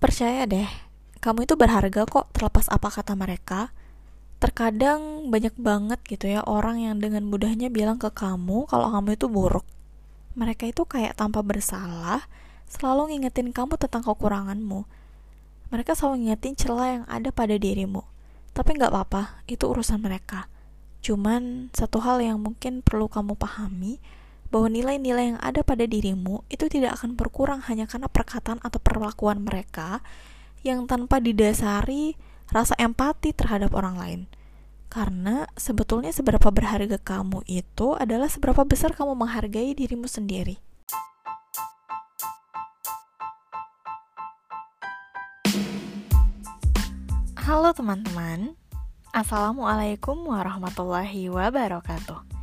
Percaya deh, kamu itu berharga kok terlepas apa kata mereka. Terkadang banyak banget gitu ya orang yang dengan mudahnya bilang ke kamu kalau kamu itu buruk. Mereka itu kayak tanpa bersalah, selalu ngingetin kamu tentang kekuranganmu. Mereka selalu ngingetin celah yang ada pada dirimu. Tapi nggak apa-apa, itu urusan mereka. Cuman satu hal yang mungkin perlu kamu pahami, bahwa nilai-nilai yang ada pada dirimu itu tidak akan berkurang hanya karena perkataan atau perlakuan mereka yang tanpa didasari rasa empati terhadap orang lain. Karena sebetulnya seberapa berharga kamu itu adalah seberapa besar kamu menghargai dirimu sendiri. Halo teman-teman, Assalamualaikum warahmatullahi wabarakatuh.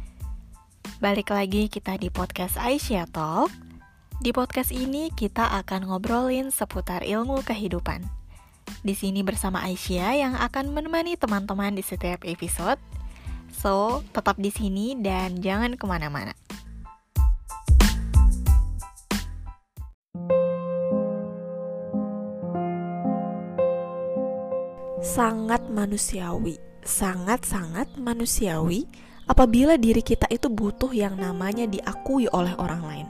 Balik lagi kita di podcast Aisyah Talk. Di podcast ini kita akan ngobrolin seputar ilmu kehidupan. Di sini bersama Aisyah yang akan menemani teman-teman di setiap episode. So, tetap di sini dan jangan ke mana-mana. Sangat manusiawi, sangat-sangat manusiawi apabila diri kita itu butuh yang namanya diakui oleh orang lain.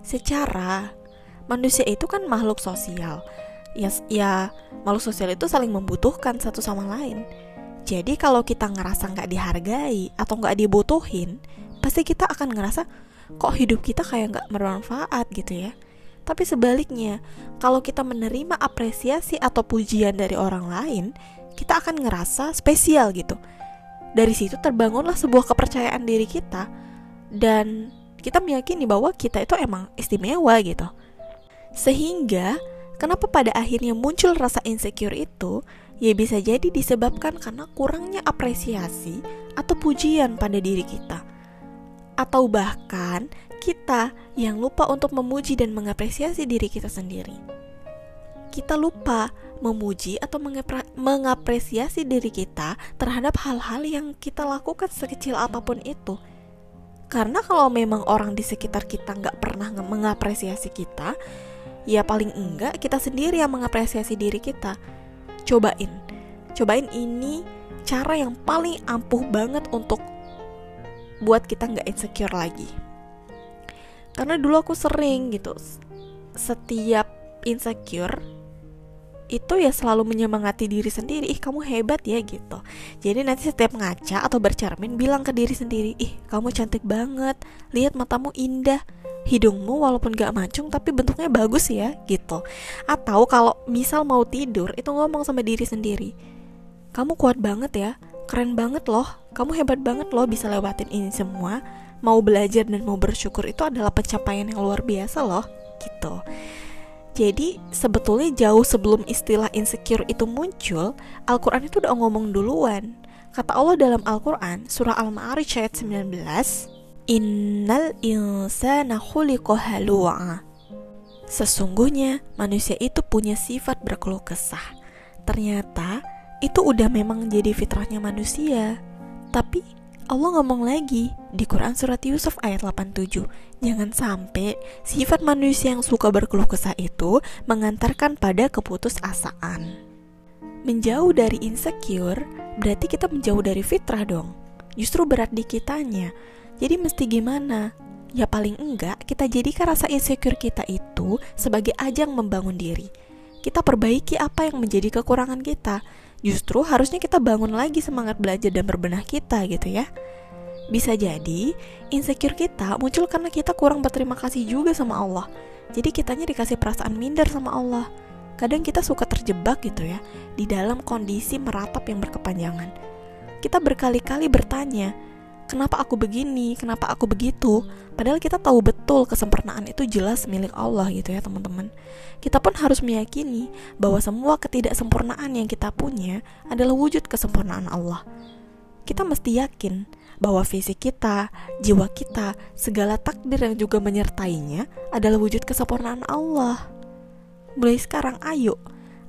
Secara manusia itu kan makhluk sosial. Ya ya makhluk sosial itu saling membutuhkan satu sama lain. Jadi kalau kita ngerasa nggak dihargai atau nggak dibutuhin pasti kita akan ngerasa kok hidup kita kayak nggak bermanfaat gitu ya. Tapi sebaliknya kalau kita menerima apresiasi atau pujian dari orang lain kita akan ngerasa spesial gitu dari situ terbangunlah sebuah kepercayaan diri kita dan kita meyakini bahwa kita itu emang istimewa gitu sehingga Kenapa pada akhirnya muncul rasa insecure itu? Ya bisa jadi disebabkan karena kurangnya apresiasi atau pujian pada diri kita. Atau bahkan kita yang lupa untuk memuji dan mengapresiasi diri kita sendiri. Kita lupa memuji atau mengapresiasi diri kita terhadap hal-hal yang kita lakukan sekecil apa pun itu. Karena kalau memang orang di sekitar kita nggak pernah mengapresiasi kita, ya paling enggak kita sendiri yang mengapresiasi diri kita. Cobain. Cobain ini cara yang paling ampuh banget untuk buat kita nggak insecure lagi. Karena dulu aku sering gitu setiap insecure itu ya selalu menyemangati diri sendiri. Ih kamu hebat ya gitu. Jadi nanti setiap ngaca atau bercermin bilang ke diri sendiri ih kamu cantik banget. Lihat matamu indah. Hidungmu walaupun gak mancung tapi bentuknya bagus ya gitu. Atau kalau misal mau tidur itu ngomong sama diri sendiri kamu kuat banget ya. Keren banget loh. Kamu hebat banget loh bisa lewatin ini semua. Mau belajar dan mau bersyukur itu adalah pencapaian yang luar biasa loh gitu jadi sebetulnya jauh sebelum istilah insecure itu muncul, Al-Quran itu udah ngomong duluan. Kata Allah dalam Al-Quran, surah Al-Ma'arij ayat 19, Innal insana halu'a. Sesungguhnya manusia itu punya sifat berkeluh kesah. Ternyata itu udah memang jadi fitrahnya manusia. Tapi Allah ngomong lagi di Quran surat Yusuf ayat 87 Jangan sampai sifat manusia yang suka berkeluh kesah itu mengantarkan pada keputusasaan Menjauh dari insecure berarti kita menjauh dari fitrah dong Justru berat di kitanya jadi mesti gimana? Ya paling enggak kita jadikan rasa insecure kita itu sebagai ajang membangun diri. Kita perbaiki apa yang menjadi kekurangan kita. Justru harusnya kita bangun lagi semangat belajar dan berbenah kita gitu ya. Bisa jadi insecure kita muncul karena kita kurang berterima kasih juga sama Allah. Jadi kitanya dikasih perasaan minder sama Allah. Kadang kita suka terjebak gitu ya di dalam kondisi meratap yang berkepanjangan. Kita berkali-kali bertanya, kenapa aku begini, kenapa aku begitu. Padahal kita tahu betul kesempurnaan itu jelas milik Allah gitu ya teman-teman. Kita pun harus meyakini bahwa semua ketidaksempurnaan yang kita punya adalah wujud kesempurnaan Allah. Kita mesti yakin bahwa fisik kita, jiwa kita, segala takdir yang juga menyertainya adalah wujud kesempurnaan Allah. Mulai sekarang ayo,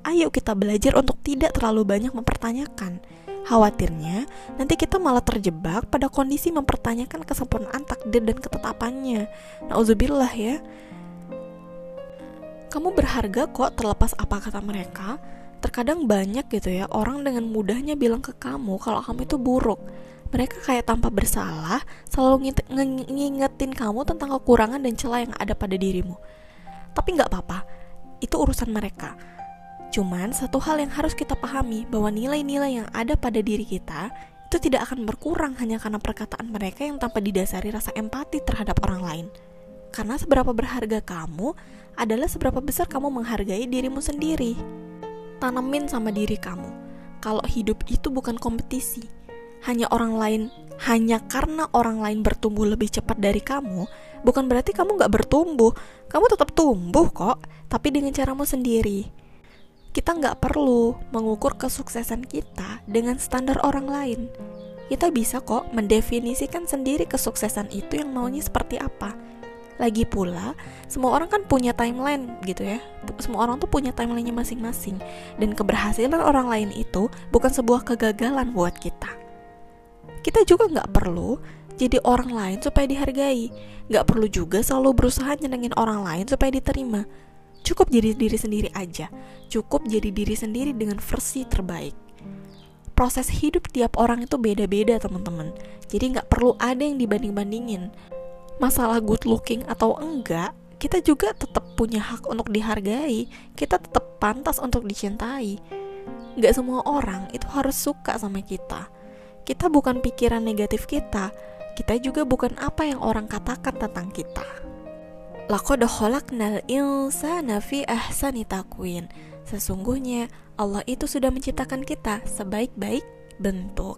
ayo kita belajar untuk tidak terlalu banyak mempertanyakan Khawatirnya, nanti kita malah terjebak pada kondisi mempertanyakan kesempurnaan takdir dan ketetapannya. Nauzubillah ya. Kamu berharga kok terlepas apa kata mereka. Terkadang banyak gitu ya orang dengan mudahnya bilang ke kamu kalau kamu itu buruk. Mereka kayak tanpa bersalah selalu ngingetin kamu tentang kekurangan dan celah yang ada pada dirimu. Tapi nggak apa-apa, itu urusan mereka. Cuman satu hal yang harus kita pahami bahwa nilai-nilai yang ada pada diri kita itu tidak akan berkurang hanya karena perkataan mereka yang tanpa didasari rasa empati terhadap orang lain. Karena seberapa berharga kamu adalah seberapa besar kamu menghargai dirimu sendiri. Tanemin sama diri kamu. Kalau hidup itu bukan kompetisi, hanya orang lain, hanya karena orang lain bertumbuh lebih cepat dari kamu, bukan berarti kamu nggak bertumbuh. Kamu tetap tumbuh kok, tapi dengan caramu sendiri. Kita nggak perlu mengukur kesuksesan kita dengan standar orang lain. Kita bisa kok mendefinisikan sendiri kesuksesan itu yang maunya seperti apa lagi pula, semua orang kan punya timeline gitu ya. Semua orang tuh punya timelinenya masing-masing. Dan keberhasilan orang lain itu bukan sebuah kegagalan buat kita. Kita juga nggak perlu jadi orang lain supaya dihargai. Nggak perlu juga selalu berusaha nyenengin orang lain supaya diterima. Cukup jadi diri sendiri aja. Cukup jadi diri sendiri dengan versi terbaik proses hidup tiap orang itu beda-beda teman-teman jadi nggak perlu ada yang dibanding-bandingin masalah good looking atau enggak, kita juga tetap punya hak untuk dihargai. Kita tetap pantas untuk dicintai. Gak semua orang itu harus suka sama kita. Kita bukan pikiran negatif kita. Kita juga bukan apa yang orang katakan tentang kita. Laqad khalaqnal insana fi ahsani takwin. Sesungguhnya Allah itu sudah menciptakan kita sebaik-baik bentuk.